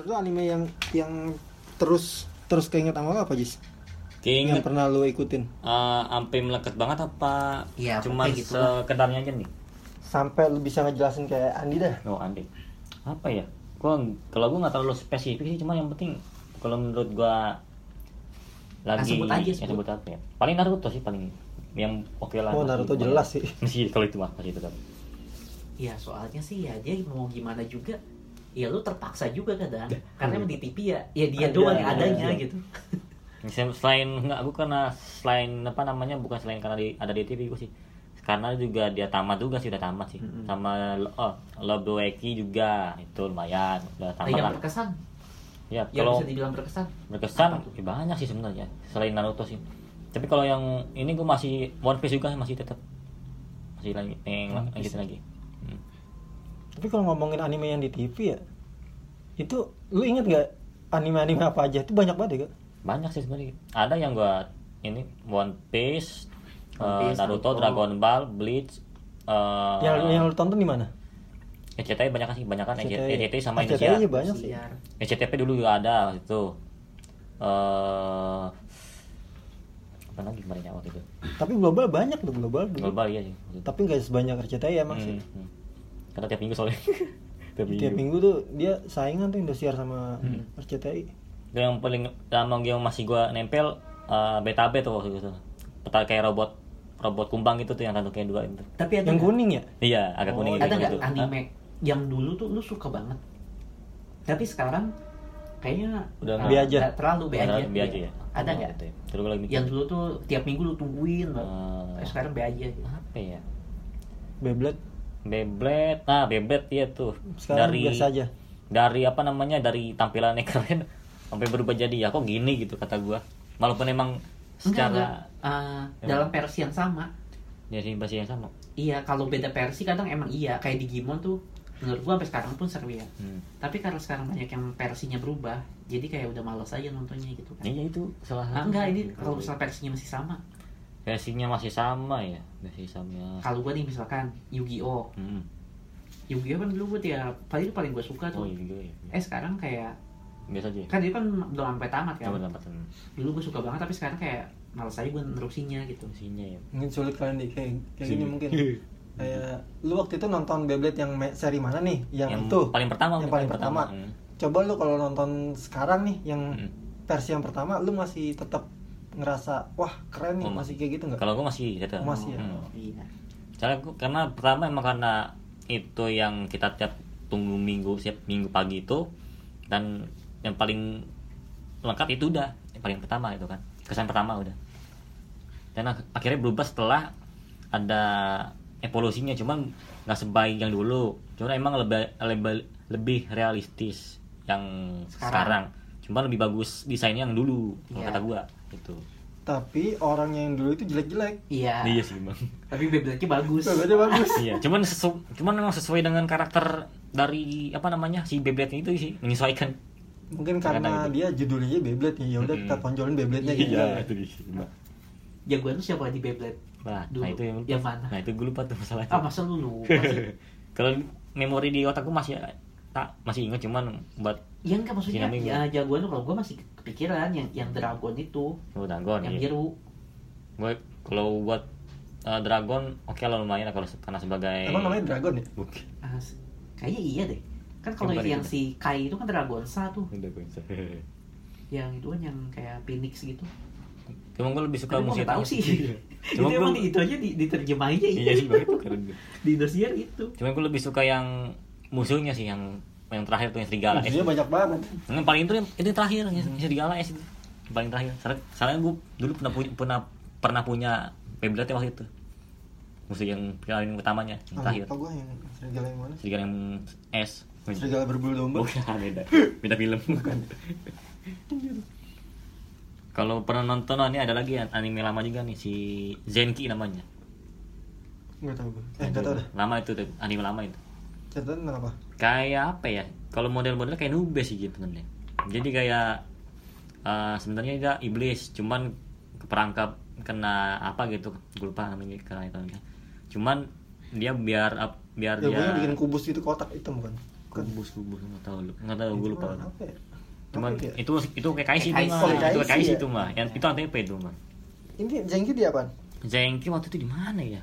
menurut lu anime yang yang terus terus keinget sama lu apa Jis? Yang Keinget pernah lu ikutin? Eh, sampai melekat banget apa? Iya, cuma pokoknya gitu sekedarnya aja nih. Sampai lu bisa ngejelasin kayak Andi dah. oh Andi. Apa ya? Gua kalau gua nggak terlalu spesifik sih cuma yang penting kalau menurut gua lagi sebut aja, ya, sebut. sebut apa ya? Paling Naruto sih paling yang oke lah. Oh, Naruto jelas sih. masih kalau itu mah masih tetap ya soalnya sih ya dia mau gimana juga ya lu terpaksa juga kadang karena emang di TV ya. Ya dia Ada, doang yang ada. adanya gitu. Selain nggak gue karena selain apa namanya bukan selain karena di, ada di TV gue sih. Karena juga dia tamat juga sih udah tamat sih. Mm-mm. sama oh, Lobeweki juga. Itu lumayan udah tamat yang lah. berkesan? Ya yang kalau bisa dibilang berkesan? berkesan ya banyak sih sebenarnya selain Naruto sih. Tapi kalau yang ini gue masih One Piece juga masih tetap masih lagi pengen Piece. lanjutin lagi. Tapi kalau ngomongin anime yang di TV ya, itu lu inget gak anime-anime apa aja? Itu banyak banget ya gak? banyak sih sebenarnya ada yang gua ini One Piece, One eh, Piece, Naruto, Naruto. Dragon Ball, Bleach, eh, yang yang lu tonton di mana? SCTI banyak kan sih banyak kan SCTI. SCTI sama SCTI Indonesia iya banyak sih. SCTP dulu juga ada waktu itu eh apa lagi kemarin ya waktu itu Tapi global banyak tuh global global iya sih. Tapi nggak sebanyak RCTI emang Hmm, sih. hmm. Karena tiap minggu soalnya. Tiap minggu, Tiap minggu. tuh dia saingan tuh Indosiar sama Hmm. RCTI. Itu yang paling lama yang masih gua nempel eh, beta B tuh waktu itu. Peta kayak robot robot kumbang gitu tuh yang tanduknya dua itu tapi ada Yang nggak- kuning ya? iya agak Oh, kuning ada gitu, nggak gitu. anime yang dulu tuh lu suka banget? Tapi sekarang kayaknya Udah ah, nggak- Be aja. terlalu be aja, Be aja ya? Ada Oh, nggak? gitu ya. Terus gua lagi mikir, yang dulu tuh tiap minggu lu tungguin. Eh, Tapi sekarang be aja gitu. apa ya Beyblade Beyblade nah Beyblade iya tuh. Sekarang dari biasa aja. dari apa namanya dari tampilannya keren. Sampai berubah jadi ya kok gini? gitu kata gua. Walaupun emang enggak enggak. secara Ah, Emang. dalam versi yang sama. Jadi bahasa yang sama? Iya kalau beda versi kadang emang iya. Kayak Digimon tuh menurut gua sampai sekarang pun seru ya. Hmm. tapi karena sekarang banyak yang versinya berubah jadi kayak udah males aja nontonnya gitu kan. Iya itu salah Ah, enggak ini kalau misalnya versinya masih sama versinya masih sama ya masih sama kalau gua nih misalkan Yu-Gi-Oh hmm. Yu-Gi-Oh kan dulu gua tiap paling paling gua suka tuh oh iya juga ya eh sekarang kayak biasa aja ya kan dia kan belum sampai tamat kan coba dapatan dulu gue suka banget tapi sekarang kayak males aja gue nerusinnya gitu fungsinya ya Mungkin sulit kalian di kayak kayak Sini. gini mungkin. Kayak lu waktu itu nonton Beyblade yang seri mana nih? Yang, yang itu. paling pertama Yang paling pertama. Hmm. Coba lu kalau nonton sekarang nih yang Hmm. versi yang pertama lu masih tetap ngerasa wah keren nih Oh, masih kayak gitu nggak? kalau gua masih gitu Oh, masih ya? Hmm. iya Soalnya gua- karena pertama emang karena itu yang kita tiap tunggu minggu siap minggu pagi itu dan yang paling lengkap itu udah yang paling pertama itu kan kesan pertama udah dan ak- akhirnya berubah setelah ada evolusinya cuman nggak sebaik yang dulu cuman emang lebih lebih lebih realistis yang Sekarang. sekarang, cuman lebih bagus desainnya yang dulu Iya. kata gua gitu Tapi orangnya yang dulu itu jelek-jelek. iya iya sih bang tapi Beyblade-nya bagus Beyblade bagus. iya cuman sesu cuman memang sesuai dengan karakter dari apa namanya si Beyblade itu sih menyesuaikan Mungkin Karena karena gitu. dia judulnya Beyblade ya. Udah Mm-mm. kita tonjolin Beyblade-nya gitu. itu dia jagoan lu siapa di Beyblade nah, Dulu. nah itu yang, Yang mana? nah itu gue lupa tuh masalahnya ah masa lu lupa sih kalau memori di otakku masih tak masih ingat cuman buat ya enggak maksudnya ya jagoan lu kalau gue masih kepikiran yang yang dragon itu oh, Dragon yang iya. biru gue kalau buat uh, Dragon oke lah lumayan lah kalau karena sebagai Emang namanya Dragon ya? Bukan. s- kayaknya iya deh kan kalau yang itu. si Kai itu kan dragon sa tuh Dragon. yang itu kan yang kayak phoenix gitu Cuma gue lebih suka Tapi musik tahu sih Cuma itu gue emang itu aja di, diterjemahinnya iya sih gue itu keren. di Indosiar itu Cuma gue lebih suka yang musuhnya sih yang yang terakhir tuh yang serigala es. Banyak banget. Yang paling itu yang itu yang terakhir yang serigala es itu. Yang paling terakhir. Soalnya, gue dulu pernah punya pernah pernah punya Beyblade waktu itu. Musuh yang paling utamanya yang terakhir. Apa gua yang serigala yang mana? Serigala yang es. Serigala berbulu domba. Bukan beda. Beda film. Bukan. Kalau pernah nonton oh, ini ada lagi anime lama juga nih si Zenki namanya. Enggak tahu gua. Eh, enggak tahu dah. Lama itu tuh, anime lama itu. Catatan tentang apa? Kayak apa ya kalau model-modelnya kayak nube sih gitu sebenarnya. Jadi kayak eh, sebenarnya dia iblis cuman keperangkap kena apa gitu gue lupa namanya karena itu namanya. cuman dia biar biar Ya dia bikin kubus gitu kotak hitam bukan? kubus kubus nggak tahu lu nggak tahu gue lupa. Cuman apa ya? cuman Apa ya? itu itu kayak kaisi itu Kayak mah itu kayak kaisi itu mah yang itu ATP itu mah ini Zengki dia apa Zengki waktu itu di mana ya?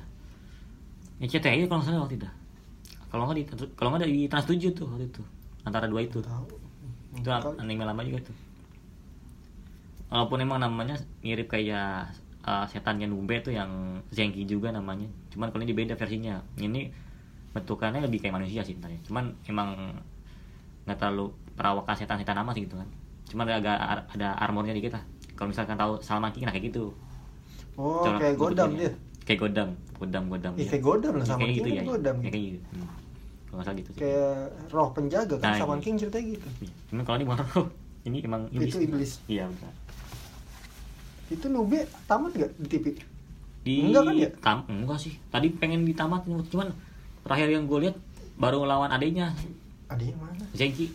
Ya CTI kalau nggak salah waktu itu kalau nggak di kalau nggak di Trans 7 tuh waktu itu. Antara dua itu. Tahu. Itu anime lama juga tuh. Walaupun emang namanya mirip kayak uh, setannya Nube tuh yang Zenki juga namanya. Cuman kalau ini beda versinya. Ini bentukannya lebih kayak manusia sih sebenarnya. Cuman emang nggak terlalu perawakan setan-setan nama sih gitu kan. Cuman ada agak ada armornya dikit lah. Kalau misalkan tahu Salman King nah kayak gitu. Oh Cara kayak godam dia kayak godam godam godam Ih, ya. kayak godam lah Ya, sama gitu kan ya godam. Ya, kayak gitu. Hmm. kalau salah gitu sih. Kayak roh penjaga kan Nah, sama iya. King ceritanya gitu. Iya. cuman kalau ini bukan roh. Ini emang iblis Itu iblis. iya benar. Itu Nube tamat gak di TV di Enggak kan ya? tam enggak sih. Tadi pengen ditamatin cuman terakhir yang gue lihat baru lawan adiknya adanya mana? Zenki.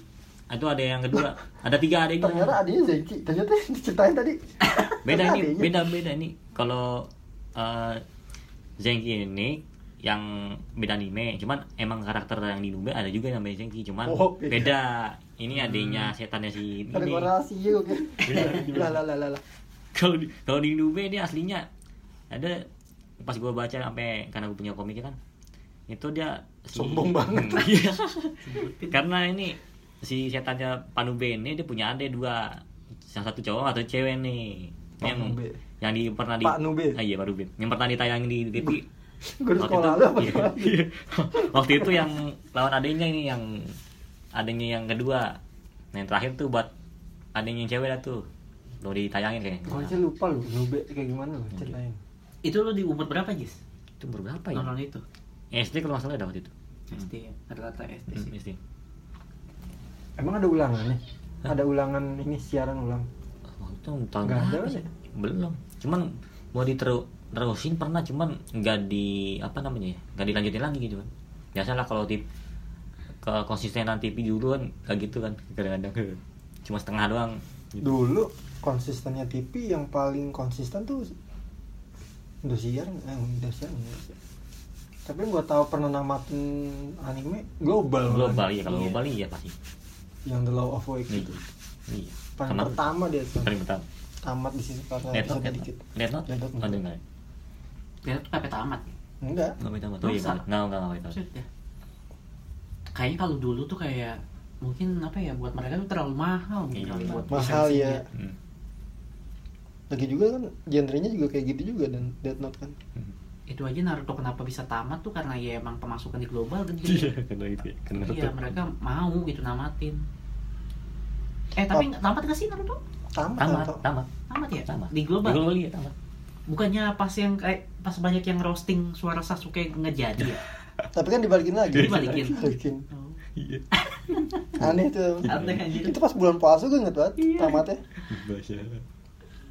Itu ada yang kedua. Ada tiga adiknya ternyata adanya Zengki ternyata diceritain tadi. Beda ini beda beda ini. Kalau eh, Zenki ini yang beda anime cuman emang karakter yang di Nube ada juga yang namanya Zenki cuman Oh, beda. beda. ini adiknya setannya si ada ini korelasi juga oke kalau di kalau di Nube ini aslinya ada pas gue baca sampai karena gue punya komiknya kan itu dia si- Sombong banget. Iya. karena ini si setannya Panube ini dia punya adik dua yang satu cowok atau cewek nih Pak yang. Yang di pernah di Pak Nube. ah, iya Pak Nube yang pernah ditayangin di TV gue sekolah itu- lu apa iya. lu? waktu itu yang lawan adiknya ini yang adiknya yang kedua nah yang terakhir tuh buat adiknya yang cewek lah tuh lo ditayangin kayaknya Gue aja lupa lu, Nube kayak gimana lu ceritain. Itu lu di umur berapa, Jis? itu umur berapa ya? Nonton itu. SD kalau nggak salah ada waktu itu SD ya. Rata-rata SD Hmm, sih. SD Emang ada ulangan nih? Ada ulangan ini siaran ulang. waktu itu tahun Nggak ada berapa kan sih? ya? belum cuman mau diteru terusin pernah cuman nggak di apa namanya ya nggak dilanjutin lagi gitu kan biasalah kalau tip ke konsistenan TV dulu kan kayak gitu kan kadang-kadang cuma setengah doang gitu. Dulu konsistennya TV yang paling konsisten tuh Indosiar, eh Indosiar. Tapi gua tahu pernah namatin anime global. global kan? iya kalau global iya pasti Yang The Law of Awakening. gitu iya Paling Sama- pertama dia tuh. paling pertama Tamat di sini karena episode Death dikit. Note oh enggak. enggak Dia tuh sampai tamat. Enggak. nggak mau tamat oh iya Masa? nggak nggak nggak nggak tahu Maksud ya. Kayaknya kalau dulu tuh kayak mungkin apa ya buat mereka tuh terlalu mahal mungkin Iya, buat Mahal ya. Hmm. Lagi juga kan genrenya juga kayak gitu juga dan Death Note kan. Hmm. Itu aja Naruto kenapa bisa tamat tuh karena ya emang pemasukan di global iya gede. karena itu ya karena Iya, mereka mau gitu namatin. Eh, tapi nggak tamat nggak sih Naruto? Tamat. tamat atau- tamat Tamat ya? tamat Di global. di global iya tamat Bukannya pas yang kayak pas banyak yang roasting suara Sasuke ngejadi ya? Tapi kan dibalikin lagi. Dibalikin. Dibalikin. Oh. iya Aneh tuh. Aneh anjir. Itu pas bulan puasa gue inget banget Iya. tamatnya.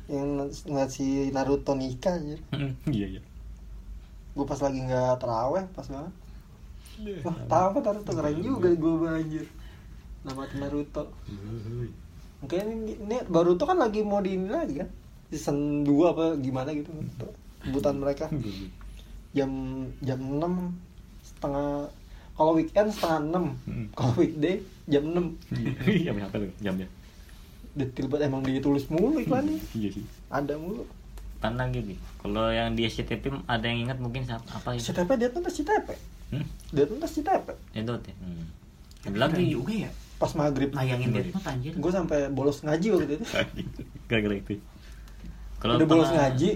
Yang ngeliat si Naruto nikah anjir. iya iya Gue pas lagi nggak teraweh pas banget. Iya. Wah, tamat Naruto keren juga gue anjir. Nama Naruto. Mungkin ini, ini Baruto kan lagi mau di ini lagi kan? Season 2 apa gimana gitu. Rebutan mereka. Jam jam 6 setengah kalau weekend setengah 6 Hmm. kalau weekday jam 6 iya. Berapa tuh? Jamnya detail banget emang ditulis mulu iklannya. Iya sih. Ada mulu. Pandang gitu kalau yang di SCTV ada yang ingat mungkin siapa- apa itu? CTP dia tuh CTP hmm? dia tuh CTP itu teh hmm. Ada lagi. juga ya pas maghrib. Nayangin Iya. Death anjir. gue sampai bolos ngaji waktu itu. Gara-gara itu. Udah bolos ngaji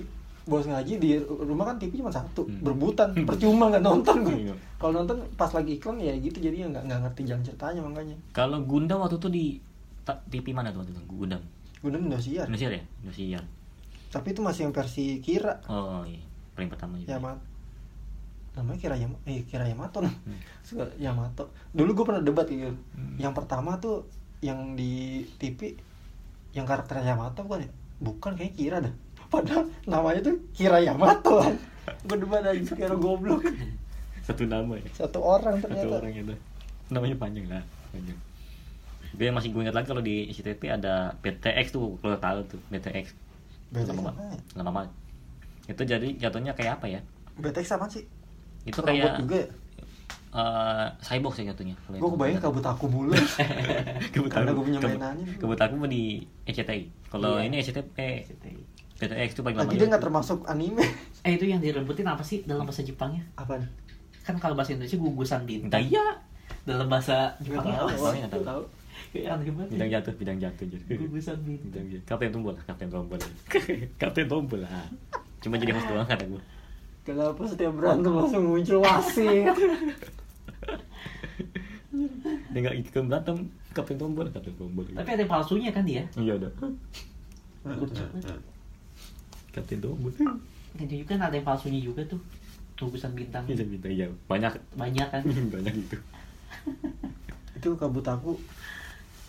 bolos ngaji di rumah kan TV cuma satu Hmm. berebutan percuma nggak nonton gue Iya. kalau nonton pas lagi iklan ya gitu jadinya nggak nggak ngerti jalan ceritanya makanya. Kalau Gundam waktu itu di TV mana tuh waktu itu? Gundam? Gue udah Indosiar Indonesia ya? Indonesia tapi itu masih yang versi Kira. Oh iya. Paling pertama juga. Yamato namanya Kira Yamato eh Kira Yamato nah Hmm. Suka Yamato. Dulu gue pernah debat gitu. Hmm. yang pertama tuh yang di TV yang karakternya Yamato bukan ya? Bukan kayak Kira dah. Padahal namanya tuh Kira Yamato. Kan gue debat aja kira goblok. Satu nama ya? Satu orang satu ternyata orang itu. Namanya panjang lah panjang. Gue masih gue ingat lagi kalau di SCTV ada BTX tuh kalau tahu tuh BTX BTX lama apa banget. Ya? lama banget. Itu jadi jatuhnya kayak apa ya? BTX sama sih itu Robot kayak juga ya eh cyborg sih jatuhnya. Kalau Gue kebayang kabut aku bulan. Kebut Karena aku- gue punya mainannya. Kebut aku mah di ECTI. Kalau Iya. ini ECTP PTX itu paling lama. Lagi dia nggak termasuk anime. Eh itu yang direbutin apa sih dalam bahasa Jepangnya? Apaan? Kan kalau bahasa Indonesia gugusan bintang. Iya. Dalam bahasa Jepang tahu. apa Soalnya sih? nggak tahu. Kayak aneh banget. Bidang ya. jatuh, bidang jatuh jadi. Gugusan bintang. Bidang jatuh. Kapten tombol, kapten tombol. kapten tombol lah. Cuma jadi host doang kata gue. Kenapa setiap berantem langsung muncul wasit? Dia nggak ikut berantem, kapten tombol, kapten tombol. Tapi ada yang palsunya kan dia? Iya ada. Kapten tombol. Kan juga kan ada yang palsunya juga tuh. Gugusan bintang. Bisa bintang iya banyak Banyak kan. banyak itu. Itu kabut aku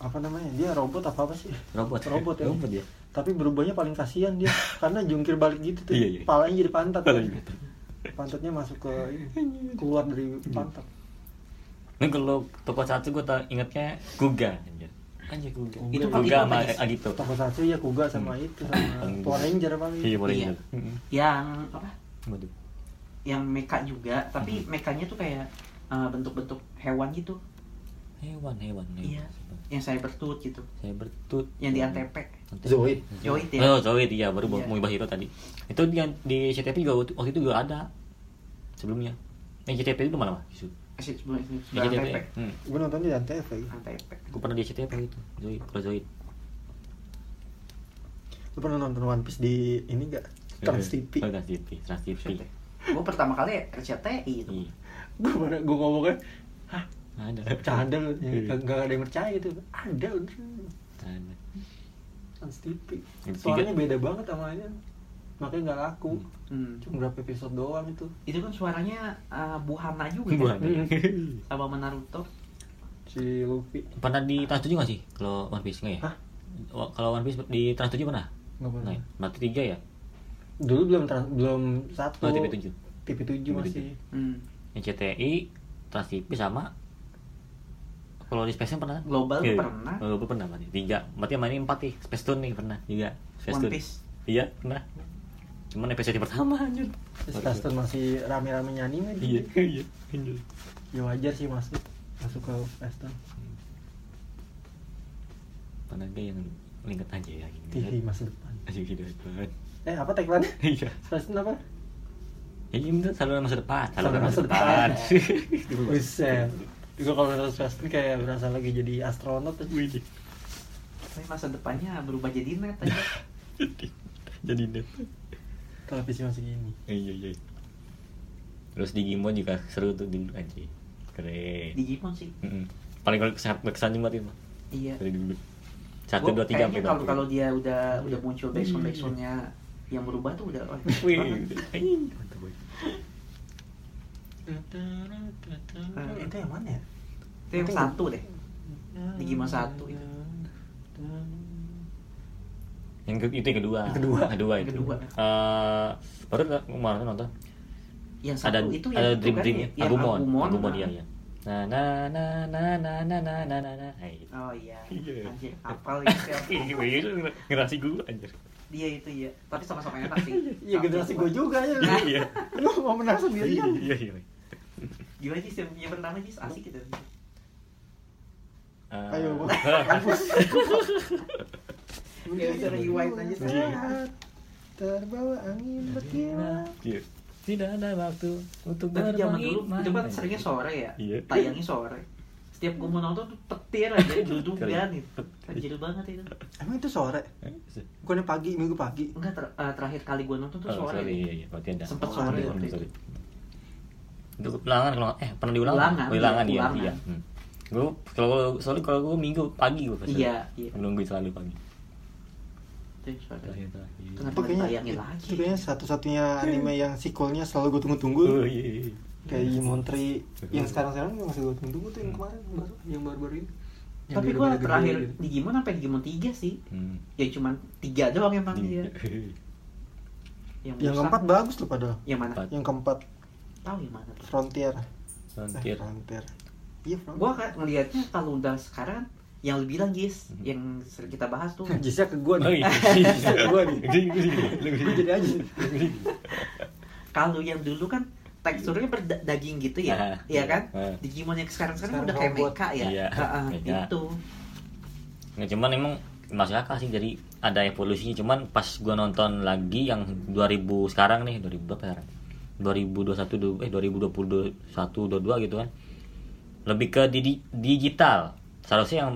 apa namanya? Dia robot apa apa sih? Robot. Robot ya. Robot ya. Tapi berubahnya paling kasihan dia karena jungkir balik gitu tuh. Iya, iya. Palanya jadi pantat. Palanya gitu. Pantatnya masuk ke ini, keluar dari pantat. Nah kalau toko satu gue tak ingetnya Kuga anjir. Anjir Kuga. Itu Kuga sama? Agito. Toko satu ya Kuga sama itu sama Hmm. Power Ranger apa gitu. Iya boleh Iya. ingat. Heeh. Yang apa? Waduh. Yang mecha juga, tapi Hmm. mekanya tuh kayak uh, bentuk-bentuk hewan gitu. Hewan, hewan, hewan. Iya. Yang saya bertut gitu. Saya bertut. Yang di Antep. Zoid. Zoid ya? Oh, Zoid iya, baru Iya. mau bahas itu tadi. Itu di, di CTP juga waktu- itu juga ada. Sebelumnya. Yang CTP itu mana, Mas? Justru. Asik sebelum Di sebelum CTP. Antep. Hmm. Gue nonton di Antv ya. Antep. Gue pernah di CTP itu. Zoid, kalau Zoid. Lu pernah nonton One Piece di ini gak? Trans TV. Oh, Trans TV, Trans TV. Gue pertama kali RCTI itu. Iya. Gue ngomongnya, hah Ada. bercanda lu, Iya. gak, gak ada yang percaya gitu. Ada. Ada. Trans TV. Suaranya tiga- beda banget sama ini. Makanya gak laku. Hmm. Cuma berapa episode doang itu. Itu kan suaranya uh, Buhana juga Bukan. kan? Sama Naruto. Si Luffy. Pernah di Trans 7 nggak sih? Kalau One Piece nggak ya? Hah? Kalau One Piece di Trans 7 pernah? Gak pernah. Nah, berarti 3 ya? Dulu belum trans, belum satu. Oh, TV 7. TV 7 masih. Hmm. Yang CTI, Trans TV sama kalau di Space Tune pernah? Global Iya. pernah. Global pernah berarti. Tiga. Berarti yang mainin empat nih. Space Tune nih pernah juga. Space One Tune. Piece. Iya, pernah. Cuman episode pertama anjir. Stasiun masih rame-ramenya anime Iya, gitu. iya. anjir. Ya wajar sih masuk masuk ke Stasiun. Pernah gak yang lingkat aja ya gini. TV masa depan. Aja gitu depan. Eh apa tagline? Iya. Stasiun apa? Ya ini tuh saluran masa depan, saluran Saluran masa masa depan. Buset. Juga kalau nonton Stasiun kayak berasa lagi jadi astronot tuh. Wih. Tapi masa depannya berubah jadi net aja. Jadi net. Televisi masih gini. Iya, iya. Terus Digimon juga seru tuh dulu anjir. Keren. Digimon sih. Mm-mm. Paling kalau sangat berkesan banget itu. Iya. Dari dulu. Satu, dua, tiga, kayaknya kalau kalau dia udah udah muncul backsound backsoundnya yang berubah tuh udah Wih, banget. anjing, mantap boy. Nah, itu yang mana ya? itu yang satu deh Digimon satu itu. Yang ke, itu yang kedua. Yang kedua. Kedua itu. kedua. Eh, baru nggak kemarin nonton. yang ada satu itu ada yang dream itu kan, dream yang Agumon Agumon, Agumon nah. iya iya nah nah nah nah nah nah nah nah nah Hai. oh iya Iya. anjir apal itu siapa Wih, lu ngerasi gue anjir dia itu ya tapi sama-sama enak sih Iya generasi gue juga ya. iya Lu mau menang sendirian. iya iya gimana sih yang yang pertama sih asik gitu Eh, Ayo. Kampus. Ya, bisa rewind aja sih. Saat Terbawa angin berkilat. iya. tidak ada waktu untuk tapi zaman dulu itu kan seringnya sore ya Iya. tayangnya sore setiap gue mau nonton tuh petir aja duduk Keren. kan itu anjir banget itu Emang itu sore? Eh, Bukannya pagi, minggu pagi. enggak ter- eh, terakhir kali gue nonton tuh Oh, sore sorry, iya iya Sempet Oh, sore itu. ulangan kalau eh pernah diulang Ulangan, ulangan iya, iya ulangan. iya hmm. gue kalau soalnya kalau gue minggu pagi gue pasti Iya, iya. nunggu selalu pagi Kenapa kayaknya, itu kayaknya satu-satunya anime yang sequelnya selalu gue tunggu-tunggu. oh iya iya Kayak Digimon Tree yang sekarang-sekarang masih gue tunggu-tunggu tuh yang kemarin baru yang baru-baru ini. Yang Tapi gue terakhir gitu. Digimon sampai Digimon 3 sih hmm. Ya cuman 3 doang yang paling Iya. dia Yang, Yang keempat bagus tuh padahal. Yang mana? Yang keempat Tahu yang mana tuh Frontier. Eh, Frontier Frontier. Iya, Frontier. Gue kan ngelihatnya kalau udah sekarang yang lu bilang Jis Mhm. yang sering kita bahas tuh Jisnya ke oh nih. iya Jisnya ke gue nih. Gue jadi aja. kalau yang dulu kan teksturnya berdaging gitu ya Ah, iya kan ah. Digimon yang sekarang sekarang Sekarang udah kayak mecha ya Iya, Ah, ah, mecha. itu Nggak, cuman emang masuk akal sih jadi ada evolusinya cuman pas gua nonton lagi yang 2000 sekarang nih 2000 berapa sekarang 2021 du- eh 2021 22 gitu kan. Lebih ke di, digital. Seharusnya yang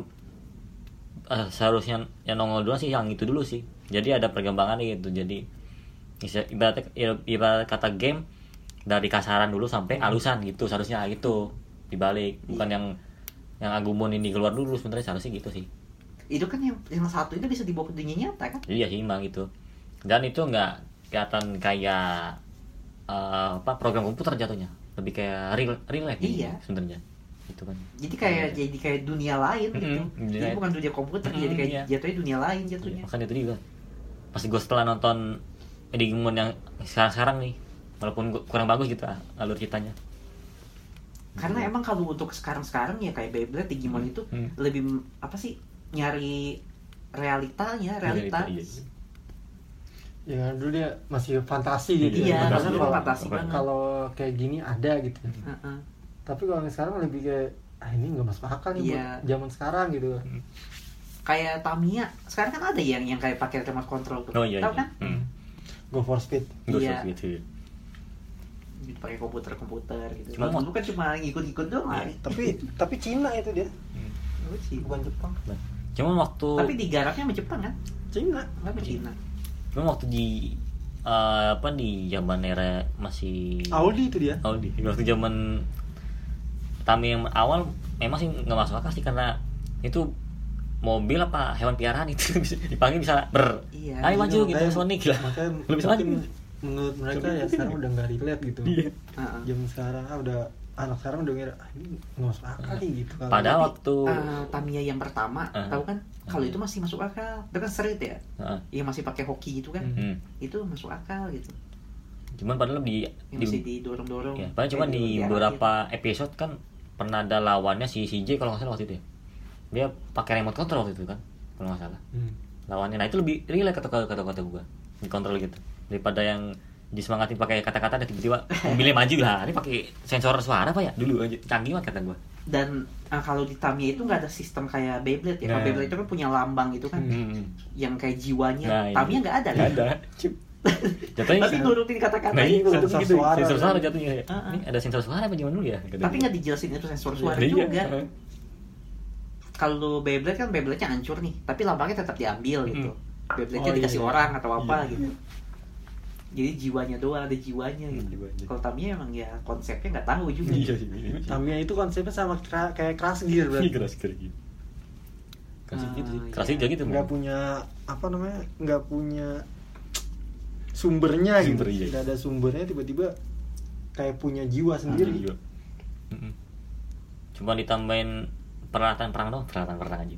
eh, seharusnya yang nongol dulu sih yang itu dulu sih. Jadi ada perkembangan gitu. Jadi bisa- ibaratnya ibarat kata game dari kasaran dulu sampai alusan gitu. Seharusnya gitu dibalik. Bukan yang yang Agumon ini keluar dulu sebenarnya. Seharusnya gitu sih. Itu kan yang yang satu itu bisa dibawa ke dunia nyata kan? Iya sih emang gitu. Dan itu nggak kelihatan kayak eh, apa program komputer jatuhnya lebih kayak real real life gitu Iya. sebenarnya itu kan jadi kayak Iya. jadi kayak dunia lain gitu Mm-mm, dunia jadi bukan dunia komputer Mm-mm, jadi kayak iya. jatuhnya dunia lain jatuhnya makanya itu juga pas gue setelah nonton Digimon yang sekarang-sekarang nih walaupun kurang bagus gitu alur ceritanya karena emang kalau untuk sekarang-sekarang ya kayak Beyblade Digimon itu Hmm. lebih apa sih nyari realitanya realita Iya, iya. Ya dulu dia masih fantasi gitu Iya, ya. Karena kalau- fantasi banget. kalau kayak gini ada gitu Heeh. tapi kalau yang sekarang lebih kayak ah ini nggak masuk akal nih Iya. buat zaman sekarang gitu kayak Tamiya sekarang kan ada yang yang kayak pakai remote control tuh oh iya tahu iya kan hmm. go for speed Ghost Iya. of gitu ya. gitu pakai komputer komputer gitu Cuma- dulu kan cuma ngikut-ngikut doang Iya. lari tapi tapi Cina itu dia Hmm. Bukan Jepang cuman waktu tapi digarapnya sama Jepang kan Cina nggak sama Cina cuman waktu di eh, apa di zaman era masih Audi itu dia. Audi. Waktu zaman Tami yang awal memang sih nggak masuk akal sih karena itu mobil apa hewan piaraan itu dipanggil bisa ber. Iya, ayo maju gitu Sonic lah. makanya lu bisa maju. menurut mereka ya sekarang udah nggak relate gitu. Iya. Zaman sekarang ah, udah anak sekarang udah ngira ini nggak masuk akal nih gitu. Kalau padahal Tapi, waktu eh, Tamiya yang pertama Ah. tahu kan? Kalau Ah. itu masih masuk akal. Itu kan street ya? Heeh. yang masih pakai hoki gitu kan? Hmm. itu masuk akal gitu. Cuman padahal di, yang di masih didorong-dorong. Ya, padahal cuma di beberapa episode kan pernah ada lawannya si CJ kalau nggak salah waktu itu ya. Dia pakai remote control waktu itu kan kalau nggak salah. Hmm. lawannya. Nah itu lebih relate kata kata kata gue dikontrol gitu. Daripada yang disemangatin pakai kata-kata dan tiba-tiba mobilnya maju lah ini pakai sensor suara apa ya dulu aja canggih banget kata gue dan ah, kalau di Tamiya itu nggak ada sistem kayak Beyblade ya. Kalau Nah. Beyblade itu kan punya lambang gitu kan, hmm. yang kayak jiwanya. Nah. Tamiya nggak ada nggak kan? ada jatuhnya Tapi nurutin kata-kata nah, itu. itu sensor gitu suara. sensor suara jatuhnya Ah, ah. ini ada sensor suara apa zaman dulu ya Tapi nggak dijelasin itu sensor suara Iya. juga. Heeh. Kalau Beyblade kan Beyblade-nya hancur nih, tapi lambangnya tetap diambil gitu. Hmm. Beyblade-nya Oh, dikasih iya. orang atau apa Iya. gitu. Jadi jiwanya doang ada jiwanya Hmm, gitu. jiwanya. Kalau Tamiya emang ya konsepnya nggak tahu juga. iya sih Tamiya itu konsepnya sama kera- kayak keras gear Iya, berarti keras keras gitu keras Ah, gitu iya. keras juga gitu nggak Bang. punya apa namanya nggak punya sumbernya Sumber, gitu iya. tidak ada sumbernya tiba-tiba kayak punya jiwa sendiri Iya. Mm-mm. cuma ditambahin peralatan perang dong peralatan perang aja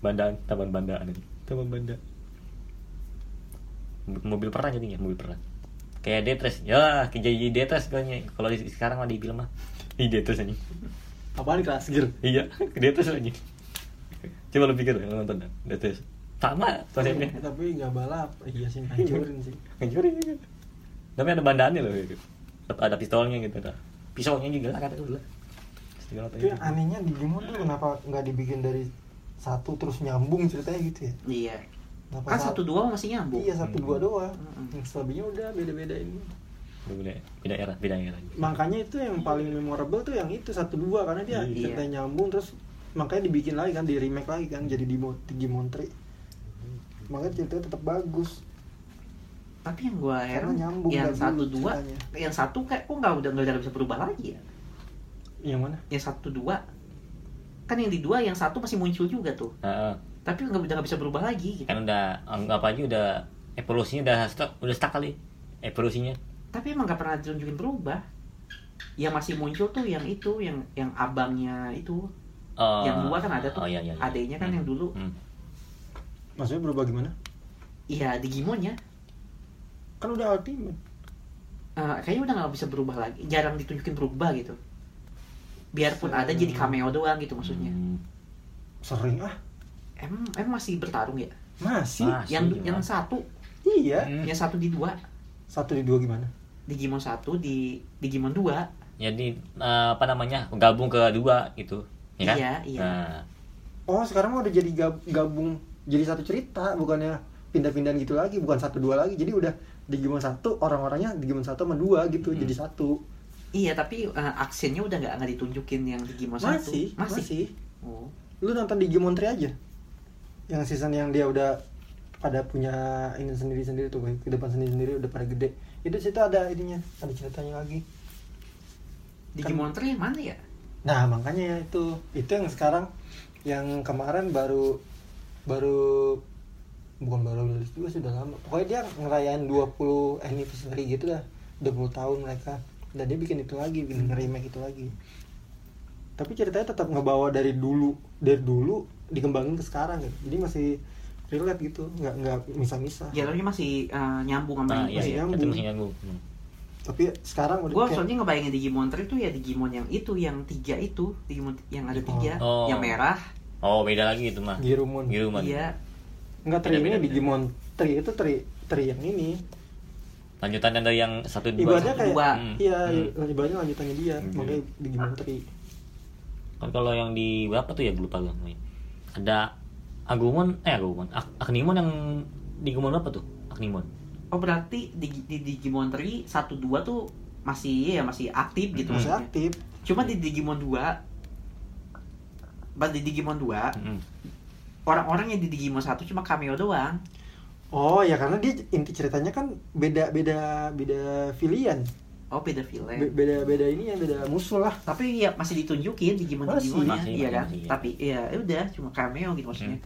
bandaan taman bandaan ini taman banda M- mobil perang jadinya mobil perang. Kayak Detres ya kayak jadi Detres kayaknya kalau di, sekarang mah di film mah. Di Detres aja apaan keras gear iya Detres aja coba lu pikir lu nonton Detres sama konsepnya tapi nggak balap. Iya sih hancurin sih. Hancurin juga. Tapi ada bandaannya loh gitu. Ada pistolnya gitu, ada pisaunya juga lah kata dulu. Tapi itu. anehnya Digimon tuh kenapa nggak dibikin dari satu terus nyambung ceritanya gitu ya? Iya. Kenapa Kan sa- satu dua masih nyambung. iya satu dua doang Mm-mm. yang selebihnya udah beda-beda ini Beda, beda era, beda era. makanya itu yang paling memorable tuh yang itu satu dua karena dia Iya. ceritanya nyambung terus makanya dibikin lagi kan di remake lagi kan jadi Digimon 3 makanya ceritanya tetap bagus Tapi yang gua heran yang satu dua, ceritanya. yang satu kayak kok nggak udah nggak bisa berubah lagi ya? yang mana Yang satu dua kan yang di dua yang satu masih muncul juga tuh. Heeh. Tapi nggak udah nggak bisa berubah lagi. Gitu. Kan udah anggap aja udah evolusinya udah stuck, udah stuck kali. Evolusinya. Tapi emang nggak pernah ditunjukin berubah. Yang masih muncul tuh yang itu, yang yang abangnya itu, Oh, yang dua kan ada tuh. Oh iya iya. iya. Adanya kan Hmm. yang dulu. Hmm. maksudnya berubah gimana Iya Digimonnya. kan udah ultimate Eh, kayaknya udah nggak bisa berubah lagi. Jarang ditunjukin berubah gitu. Biarpun Hmm. ada jadi cameo doang gitu maksudnya. Hmm. sering ah Emang emang masih bertarung ya? masih Masih, yang gimana? yang satu, iya Hmm. yang satu di dua. satu di dua gimana Digimon 1 di Digimon 2 jadi eh, apa namanya gabung ke dua itu ya kan Iya, iya. Nah, Oh sekarang udah jadi gab- gabung jadi satu cerita bukannya pindah-pindahan gitu lagi bukan satu dua lagi jadi udah Digimon satu orang-orangnya Digimon satu sama dua gitu Hmm. jadi satu Iya tapi eh, aksennya udah nggak nggak ditunjukin yang Digimon 1 masih masih Oh. lu nonton Digimon 3 aja yang season yang dia udah pada punya ini sendiri-sendiri tuh kehidupan sendiri-sendiri udah pada gede. Itu situ ada ininya ada ceritanya lagi. Digimon 3 yang mana ya? nah makanya itu itu yang sekarang yang kemarin baru baru bukan baru rilis juga sudah lama. Pokoknya dia ngerayain 20 anniversary gitu dah 20 tahun mereka. Dan dia bikin itu lagi bikin remake itu lagi tapi ceritanya tetap ngebawa dari dulu dari dulu dikembangin ke sekarang gitu jadi masih relate gitu nggak nggak misah-misah Ya tapi masih eh, nyambung sama nah ini. iya, masih iya, nyambung. itu masih nyambung Hmm. tapi sekarang udah Gue kayak- soalnya ngebayangin Digimon 3 itu ya Digimon yang itu yang tiga itu Digimon yang ada tiga Oh. yang merah oh beda lagi itu mah Girumon Girumon iya nggak tri ini. Digimon tri itu tri tri yang ini lanjutannya dari yang satu dua ibaratnya satu, kayak dua. Hmm. iya Hmm. ibaratnya lanjutannya dia Hmm. makanya Digimon tri kan kalau yang di berapa tuh ya gue lupa gue namanya. ada Agumon eh Agumon Ak- Aknimon yang di Agumon berapa tuh Aknimon Oh berarti di, di Digimon 3 1 2 tuh masih ya masih aktif gitu masih maksudnya. aktif Cuma di Digimon 2 pas di Digimon 2 Mm-mm. orang-orang yang di Digimon 1 cuma cameo doang. oh ya karena dia inti ceritanya kan beda beda beda filian Oh beda villain. Be- beda beda ini yang beda musuh lah Tapi ya masih ditunjukin Masih. Digimonnya, Masih, iya masih, kan? masih, iya. Tapi ya ya udah cuma cameo gitu maksudnya.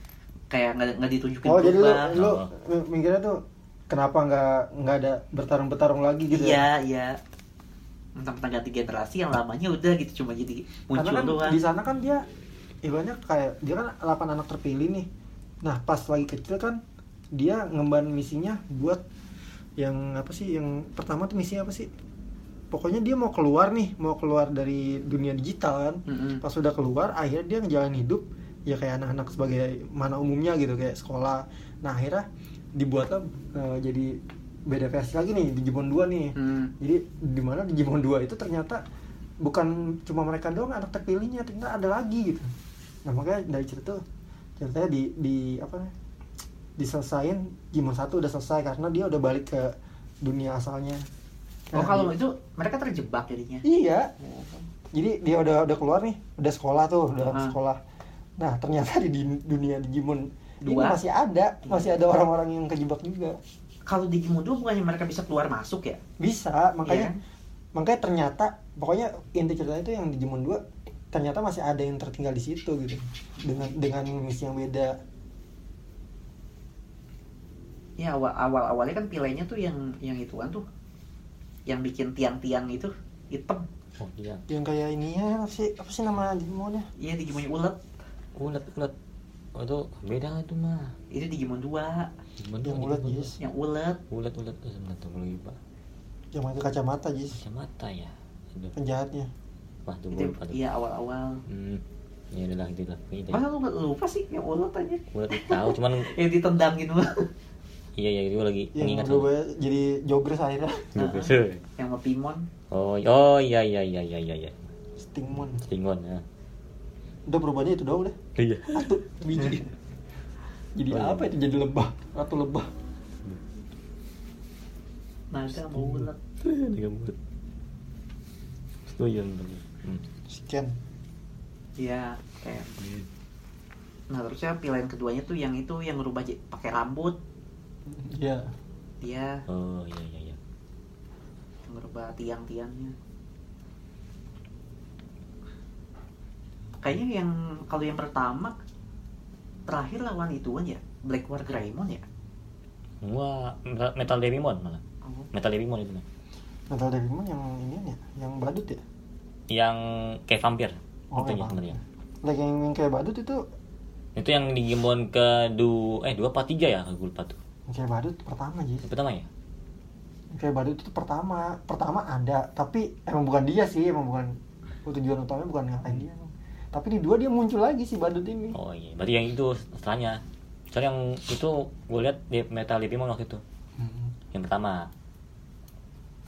Kayak nggak nggak ditunjukin oh jadi lu lu Oh. mi- mikirnya tuh kenapa nggak nggak ada bertarung bertarung lagi gitu ya Iya, iya. Mentang-mentang ganti generasi yang lamanya udah gitu cuma jadi muncul karena kan doang. di sana kan dia ibaratnya kayak dia kan 8 anak terpilih nih nah pas lagi kecil kan dia ngemban misinya buat yang apa sih yang pertama tuh misinya apa sih pokoknya dia mau keluar nih mau keluar dari dunia digital kan. Mm-mm. pas udah keluar akhirnya dia ngejalanin hidup ya kayak anak-anak sebagai mana umumnya gitu kayak sekolah. Nah akhirnya dibuatlah eh, jadi beda versi lagi nih Digimon 2 nih. Hmm. jadi di mana Digimon 2 itu ternyata bukan cuma mereka doang anak terpilihnya ternyata ada lagi gitu. Nah makanya dari cerita tuh, ceritanya di di apa diselesain Digimon 1 udah selesai karena dia udah balik ke dunia asalnya Oh Nah, kalau di- itu mereka terjebak jadinya. iya jadi dia udah udah keluar nih udah sekolah tuh udah Ah. sekolah nah ternyata di, dunia Digimon ini Dua. masih ada masih ada orang-orang yang kejebak juga Kalau Digimon 2 bukannya mereka bisa keluar masuk ya? bisa makanya Iya. makanya ternyata pokoknya inti ceritanya itu yang Digimon 2 ternyata masih ada yang tertinggal di situ gitu dengan dengan misi yang beda Ya awal awal awalnya kan pilihnya tuh yang yang ituan tuh, yang bikin tiang-tiang itu hitam. oh iya yang kayak ini ya apa sih apa sih nama Digimonnya Iya Digimonnya ulet. ulet ulet oh, itu beda itu mah Itu Digimon 2 Digimon yang tuh, ulet Jis yang ulet. tuh. ulet ulet tuh sebentar tuh gue lupa yang pakai kacamata Jis kacamata ya Aduh. penjahatnya wah tuh Itu gue lupa tuh iya awal-awal. hmm ya udah lah itu lah itu Masa lu nggak lupa sih yang ulet aja? ulet itu tahu cuman Yang ditendang gitu. Iya ya itu lagi yang mengingat berubah jadi jogres akhirnya. Nah, yang sama Pimon. oh oh iya iya iya iya iya iya. Stingmon. Klingon ya udah berubahnya itu doang deh. Iya. Satu biji. Jadi Oh, iya. apa itu? Jadi lebah. Ratu lebah. Naga sama ulet. Tiga mulut. Setuju bener. Hmm. scan Iya, kayak. Nah terusnya pilihan keduanya tuh yang itu yang ngerubah j- pakai rambut. Ya Dia Oh iya iya iya. yang ngerubah tiang-tiangnya. Kayaknya yang kalau yang pertama terakhir lawan ituan ya Black War Greymon ya. Wah, Metal- Devimon malah. Oh. Metal Devimon itu. Metal Devimon yang ini ya yang badut ya Yang kayak vampir. Oh, itu yang sebenarnya. lagi yang, yang kayak badut itu Itu yang di Digimon ke du eh dua apa tiga ya? Aku lupa tuh. Kayak badut pertama Yang pertama ya? Kayak badut itu pertama pertama ada tapi emang bukan dia sih emang bukan tujuan utamanya bukan ngapain dia tapi di dua dia muncul lagi si badut ini Oh iya, berarti yang itu setelahnya. Soalnya yang itu gue lihat di Metal Devimon waktu itu. Hmm. Yang pertama.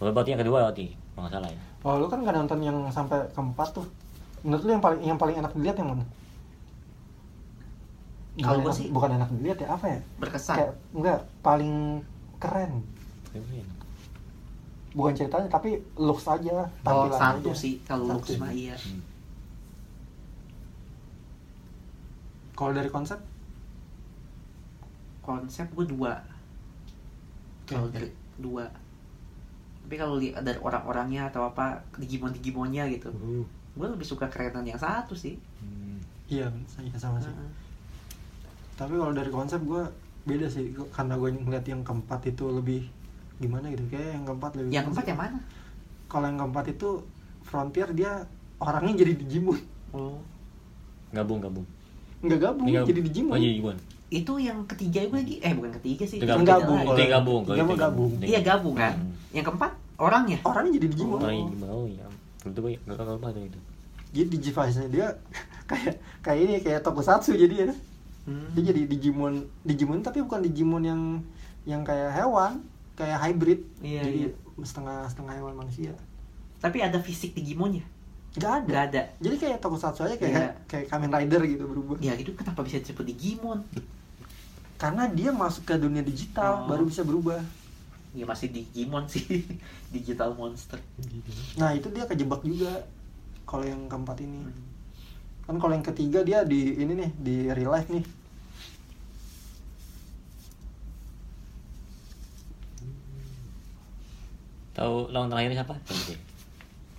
Oh, berarti yang kedua berarti, kalau nggak salah ya. Oh lu kan nggak nonton yang sampai keempat tuh. Menurut lu yang paling yang paling enak dilihat yang mana? Kalau enak- sih- bukan enak dilihat ya apa ya? berkesan Kayak enggak paling keren. Bukan ceritanya tapi looks aja, oh satu aja. sih kalau looks mah iya Hmm. Kalau dari konsep konsep gue dua kalau dari dua tapi kalau lihat dari orang-orangnya atau apa digimon digimonnya gitu Uh. gue lebih suka kerenan yang satu sih Hmm. iya sama sama sih. Heeh. Tapi kalau dari konsep gue beda sih karena gue ngeliat yang keempat itu lebih gimana gitu kayak yang keempat lebih yang keempat yang mana kalau yang keempat itu Frontier dia orangnya jadi Digimon oh Gabung, gabung. nggak gabung gabung. jadi Digimon Oh, jadi itu yang ketiga gue lagi eh bukan ketiga sih Itu Beda gabung. gabung, Itu yang gabung. Itu gabung. iya gabung kan Hmm. yang keempat orangnya orangnya jadi Digimon Oh, ini mau ya. Itu gue nggak tahu apa tuh itu. jadi Digivice nya dia kayak kayak ini kayak tokusatsu jadi ya Hmm. dia jadi Digimon Digimon tapi bukan Digimon yang yang kayak hewan kayak hybrid. Iya, jadi iya. setengah setengah hewan manusia. Tapi ada fisik digimonnya? Nggak ada. Nggak ada. Jadi kayak tokusatsu aja kayak Iya. kayak Kamen Rider gitu berubah. Ya itu kenapa bisa disebut digimon? Karena dia masuk ke dunia digital Oh. baru bisa berubah. Ya masih digimon sih. Digital monster. Nah itu dia kejebak juga kalau yang keempat ini. Hmm. kan kalau yang ketiga dia di ini nih di real life nih Tahu lawan terakhir siapa? Tiga.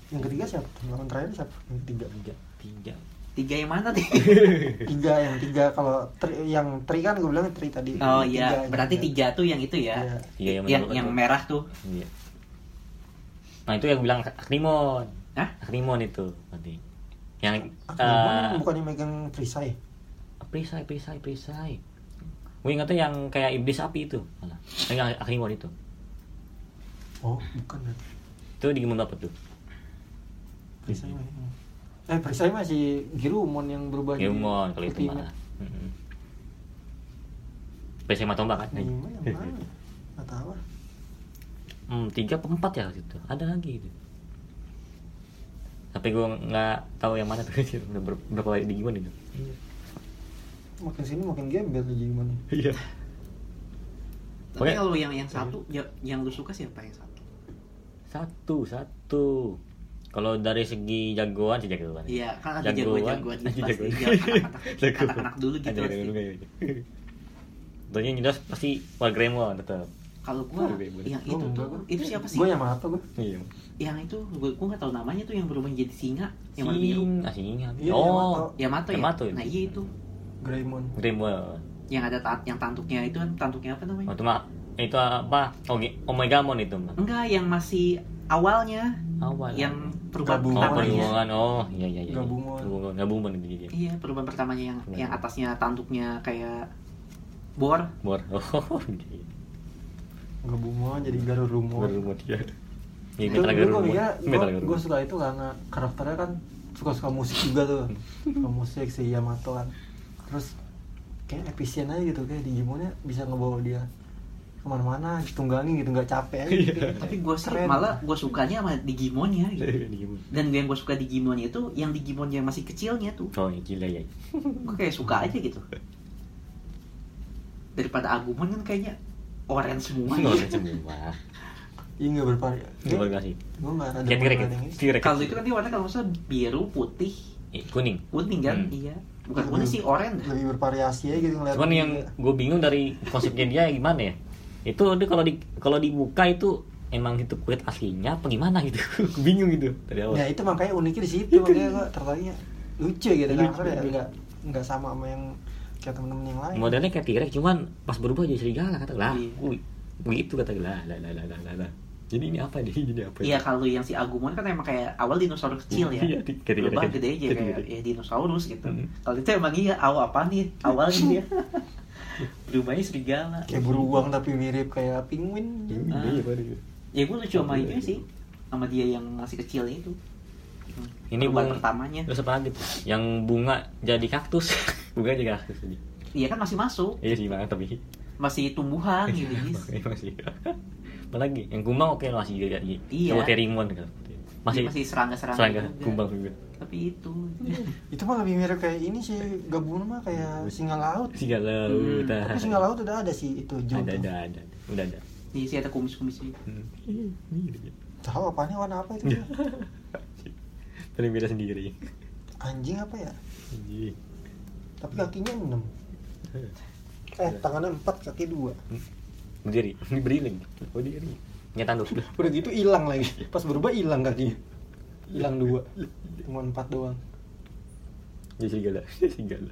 yang ketiga siapa lawan terakhir siapa yang ketiga Tiga. Tiga. tiga yang mana nih tiga yang tiga kalau tri, yang tri kan gue bilang tri tadi oh Tiga, iya yang berarti tiga tuh yang itu ya Iya. Iya, yang yang yang merah tuh Iya. Nah itu yang bilang Akrimon. Hah? Akrimon itu nanti. Yang Akrimon eh, yang bukannya megang perisai perisai, perisai, perisai. Gue ingetnya yang kayak iblis api itu malah. Yang Akrimon itu. Oh bukan ya Itu di apa tuh? perisai mah yang- eh perisai masih Girumon yang berubah jadi Gilmon kalau itu. Mm-mm. Perisai Matomba kan? Nah, gimana yang mana nggak tahu ah. Hmm, tiga empat ya waktu itu. Ada lagi itu. Tapi gue nggak tahu yang mana tuh. Udah ber- berapa di gimana itu? makin sini makin gembel nih gimana Iya. Tapi Oke. kalau yang yang satu ya- yang lu suka siapa yang satu Satu, satu. Kalau dari segi jagoan sih jagoan. Iya, kan ada jagoan-jagoan gitu pasti. Ya, anak-anak- anak-anak dulu gitu pasti. dulu kayak gitu. Tentunya jelas pasti Wargremon tetap. kalau gua yang Gua itu enggak, tuh gua. itu siapa sih gue Yamato gue Iya. yang itu gua gua nggak tahu namanya tuh yang berubah menjadi singa yang warna biru ah, singa. Iya, oh, Yamato ya Yamato, nah iya itu Greymon Gremon. Yang ada ta- yang tantuknya itu kan tantuknya apa namanya Oh, itu mah itu apa? Oke, Omegamon itu mah. enggak yang masih awalnya Awal. yang perubahan Gabungan. Oh, pertamanya perhubungan. Oh, iya iya iya. Gabungan. Gabungan, gabungan itu dia. iya perubahan pertamanya yang Iya. yang atasnya tantuknya kayak bor Bor. Oh, iya. Gabumon jadi Garurumon Garurumon dia. Iya, itu Metal mikirnya Metal gue suka itu karena karakternya kan suka-suka musik juga tuh suka musik si Yamato kan terus kayak efisien aja gitu kayak Digimonnya bisa ngebawa dia ke mana-mana tunggangin gitu nggak capek aja Iya. Tapi gue sih keren. malah gue sukanya sama Digimonnya gitu Digimon. dan yang gue suka Digimonnya itu yang Digimon yang masih kecilnya tuh Oh, iya, gila ya. gue kayak suka aja gitu daripada Agumon kan kayaknya orange semua Nggak semua. iya nggak bervariasi Terima kasih. gue nggak ada kalau itu dia warna kalau nggak salah biru putih Eh, kuning. kuning kan Hmm. iya bukan kuning sih oranye lebih bervariasi aja gitu ngeliat Cuman yang gue bingung dari konsepnya dia gimana ya? Itu dia kalau di kalau dibuka itu emang itu kulit aslinya apa gimana gitu? Gue bingung gitu dari awal. ya itu makanya uniknya di situ makanya gue tertariknya lucu gitu kan Lucu. ya nggak nggak sama sama yang kayak temen-temen yang lain Modelnya kayak T-Rex cuman pas berubah jadi serigala kata lah. Iya. Wih, begitu kata lah lah lah lah, lah. Jadi ini apa nih? Ini apa? Iya kalau yang si Agumon kan emang kayak awal dinosaurus kecil ya. Iya, ketika- Berubah ketika- gede aja kayak ketika. ya dinosaurus gitu. Hmm. Kalau itu emang iya awal apa nih? Awalnya dia berubahnya serigala. kayak beruang tapi mirip kayak penguin Ini Ah. iya? Ya gue lucu sama itu sih sama dia yang masih kecil itu. Hmm, Ini perubahan bung- pertamanya. Terus apa lagi tuh? Yang bunga jadi kaktus. bunga jadi kaktus tadi. Iya kan masih masuk. Iya sih banget tapi masih tumbuhan gitu. Oke, masih apa lagi yang kumbang oke masih juga Iya. coba Terimon kan masih, masih serangga-serangga serangga juga. kumbang juga tapi itu Itu mah lebih mirip kayak ini sih gabungan mah kayak singa laut. singa laut Hmm. Tapi singa laut udah ada sih itu Jo. ada ada ada udah ada Iya sih ada kumis-kumisnya Hmm. Ini dia. Tahu apanya warna apa itu? paling beda sendiri Anjing apa ya? Anjing. Tapi kakinya 6. Eh, tangannya 4, kaki 2. Berdiri berdiri lagi oh diri nyata dulu Udah gitu hilang lagi. Pas berubah hilang kakinya. Hilang 2. Cuma 4 doang. jadi serigala serigala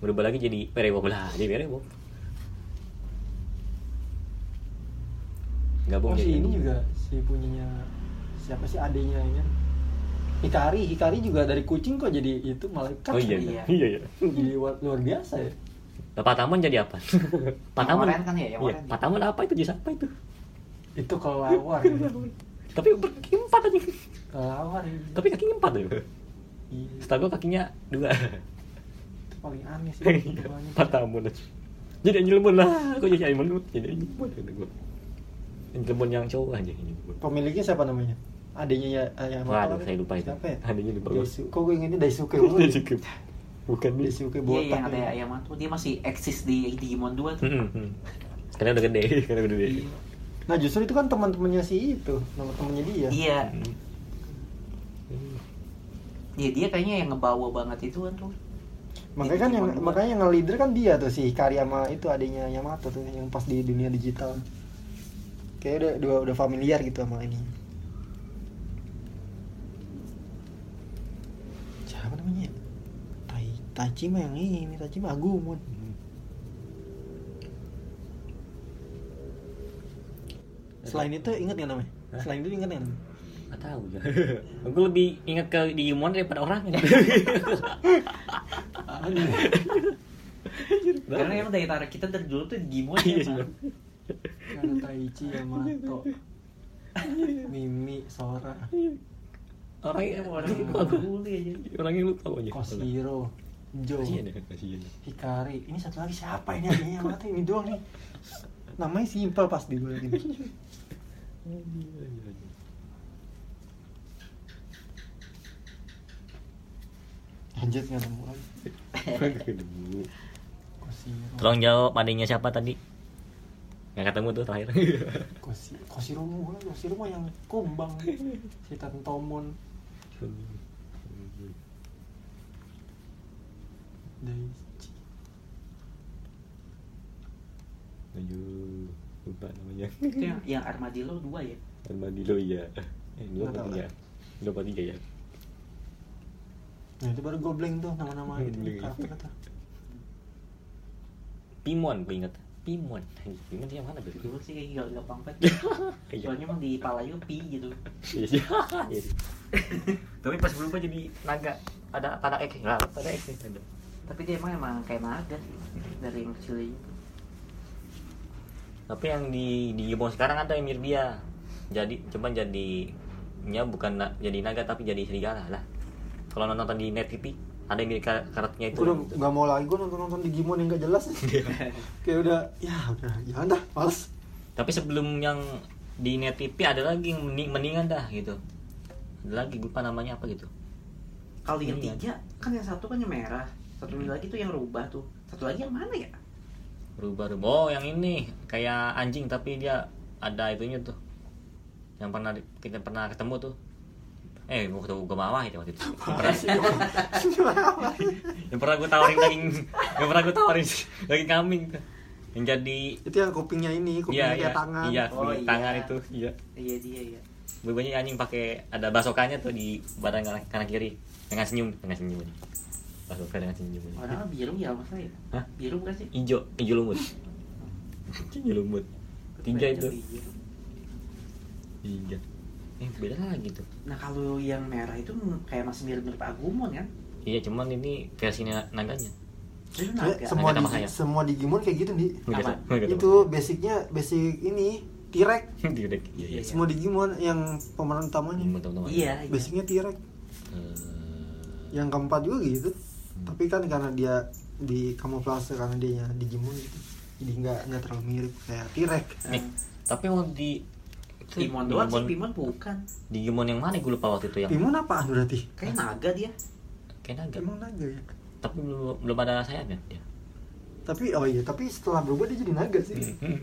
berubah lagi jadi werewolf lah jadi werewolf gabung Oh, jadi si ini juga si punyanya siapa sih adenya ini? Hikari, Hikari juga dari kucing kok jadi itu malaikat. oh iya Iya. iya iya Jadi wa- luar biasa ya. Nah, Patamon jadi apa? Patamon oren kan ya, yang Iya, oren. Patamon apa itu? Jadi apa itu? Itu kelawar. gitu. Tapi berkaki empat aja. kelawar ya. Tapi kakinya empat ya. Iya, Setahu gua kakinya dua. itu paling aneh sih. Iya, keduanya. Patamon aja. Jadi anjing lemon lah. Kok jadi anjing lemon? Jadi anjing lemon kata gua. Anjing lemon yang cowok aja ini. Pemiliknya siapa namanya? Adanya ya ayah Waduh, saya lupa itu. Siapa ya? Adanya lupa. Daisu- Kok gue ingetnya Daisuke mulu? cukup. Bukan dia. Daisuke Iya botak. yang ada ya. ayam tuh dia masih eksis di Digimon 2 tuh Hmm, hmm. Karena udah gede, karena udah gede. Iya. Nah justru itu kan teman-temannya si itu, teman-temannya dia. Iya, Hmm. Hmm. Iya dia kayaknya yang ngebawa banget itu kan tuh. Makanya kan yang Digimon dua. makanya yang nge-leader kan dia tuh si Hikari sama itu adanya Yamato tuh yang pas di dunia digital. Kayak udah udah, udah familiar gitu sama ini. Siapa namanya? Mah yang ini, Tachi mah Agumon. Selain itu ingat nggak namanya? Hah? Selain itu ingat nggak namanya? Gak tahu ya. Aku lebih ingat ke Digimon daripada orangnya. Karena emang dari tarik kita dari dulu tuh Digimon Iya, ya. Pak. Ada Taichi, Yamato, Mimi, Sora, orangnya Iya, orang lupa gua. dulu aja. Orangnya lupa aja. Koshiro, Jo, Kasihan ya, kasihan. Hikari. Ini satu lagi siapa ini adanya Yamato ini doang nih. Namanya simpel pas di gue ini. Anjir nggak nemu lagi. Tolong jawab adanya siapa tadi? Nggak ketemu tuh terakhir. Koshi, Koshiro mulu, Koshiro mah yang kumbang. Si Tantomon, Daichi. Aduh, lupa namanya. Itu yang, yang Armadillo 2 ya. Armadillo iya. Eh, dua apa tiga? Dua apa tiga ya? Nah itu baru gobleng tuh nama-nama itu Gobleng. karakter kata. Pimon, gue ingat. Pimon. Pimon yang mana tuh? Dulu sih kayak gak gampang banget. Iya. Soalnya emang di pala juga pi gitu. Iya sih. Iya. Tapi pas berubah jadi naga. Ada pada X, enggak ada X. Ada. Tapi dia emang emang kayak naga sih dari yang kecil itu. Tapi yang di di Digimon sekarang ada yang mirip dia. Jadi cuman jadi nya bukan na- jadi naga tapi jadi serigala lah. Kalau nonton di net TV ada yang mirip kar- karakternya itu. Gue udah gak mau lagi gue nonton-nonton Digimon yang gak jelas Kayak udah, ya udah, jangan dah, males Tapi sebelum yang di net TV ada lagi yang mending, mendingan dah gitu. Ada lagi gue lupa namanya apa gitu. Kalau yang tiga kan yang satu kan yang merah, satu lagi tuh yang rubah tuh. Satu lagi yang mana ya? Rubah-rubah. Oh, yang ini kayak anjing tapi dia ada itunya tuh. Yang pernah kita pernah ketemu tuh. Eh, gua ketemu gua mawah itu waktu itu. Yang pernah, yang pernah gua tawarin daging, yang pernah gua tawarin daging kambing tuh. Yang jadi Itu yang kupingnya ini, iya kupingnya iya kayak tangan iya Oh, iya. tangan itu iya Iya dia ya. Bebanya anjing pakai ada basokannya tuh di badan kanan, kanan kiri dengan senyum dengan senyum basokan dengan senyum Warnanya biru ya masa ya? Hah? Biru bukan sih? hijau hijau lumut hijau lumut tiga itu tiga eh beda lagi tuh Nah kalau yang merah itu kayak masih mirip-mirip Agumon kan? iya cuman ini versi na- naganya naga. semua Naga di, semua Digimon kayak gitu Apa? tahu. Itu basicnya, basic ini T-Rex Tidak, iya iya Semua Digimon yang pemeran utamanya Iya, iya. Basicnya T-Rex Eh, Yang keempat juga gitu. Tapi kan karena dia di kamuflase karena dia Digimon gitu jadi nggak nggak terlalu mirip kayak T-Rex nih tapi mau di Pimon doang sih, Digimon- Pimon bukan. Digimon yang mana gue lupa waktu itu yang Pimon apaan berarti Kayak naga dia. kayak naga Pimon naga ya tapi belum belum ada sayapnya dia tapi oh iya tapi setelah berubah dia jadi naga sih Hmm.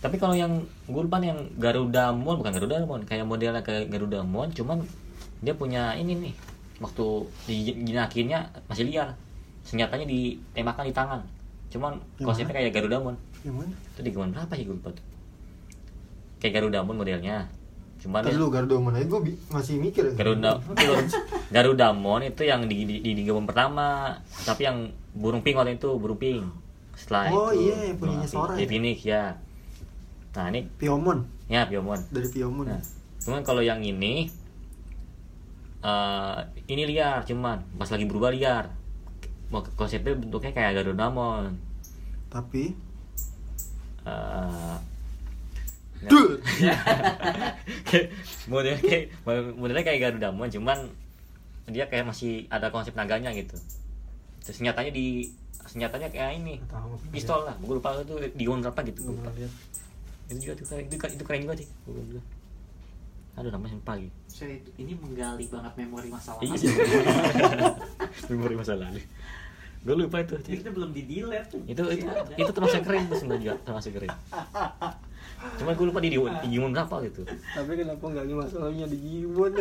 Tapi kalau yang gue lupa nih, yang Garudamon bukan Garudamon, kayak modelnya kayak Garudamon, cuman dia punya ini nih. Waktu dijinakinnya masih liar. Senjatanya ditembakkan di tangan. Cuman konsepnya kayak Garudamon. yang mana Itu di Digimon berapa ya gue lupa tuh. Kayak Garudamon modelnya. Cuman Tadi dia, lu Gardomon aja gue masih mikir ya. Garuda Garudamon itu yang di, di, di Digimon pertama, tapi yang burung pink waktu itu burung pink. Setelah Oh itu iya, punyanya burung Sora pink. ya? Iya, Phoenix, ya. Nah ini Piomon ya Piomon. dari Piomon Nah, cuman kalau yang ini eh ini liar cuman pas lagi berubah liar. Mau konsepnya bentuknya kayak Garudamon. tapi Eh Duh. kayak modelnya kayak modelnya kayak Garudamon cuman dia kayak masih ada konsep naganya gitu. Terus senjatanya di senjatanya kayak ini tahu. pistol lah gue lupa itu di berapa gitu Gue lihat. itu juga tuh keren itu, itu keren juga sih juga aduh namanya lupa lagi Saya ini menggali banget memori masa lalu. iya memori masa lalu gue lupa itu Itu belum di delete. itu itu, itu termasuk keren tuh sebenarnya juga termasuk keren cuma gue lupa di di Digimon berapa gitu Tapi kenapa nggak masalahnya di Digimon?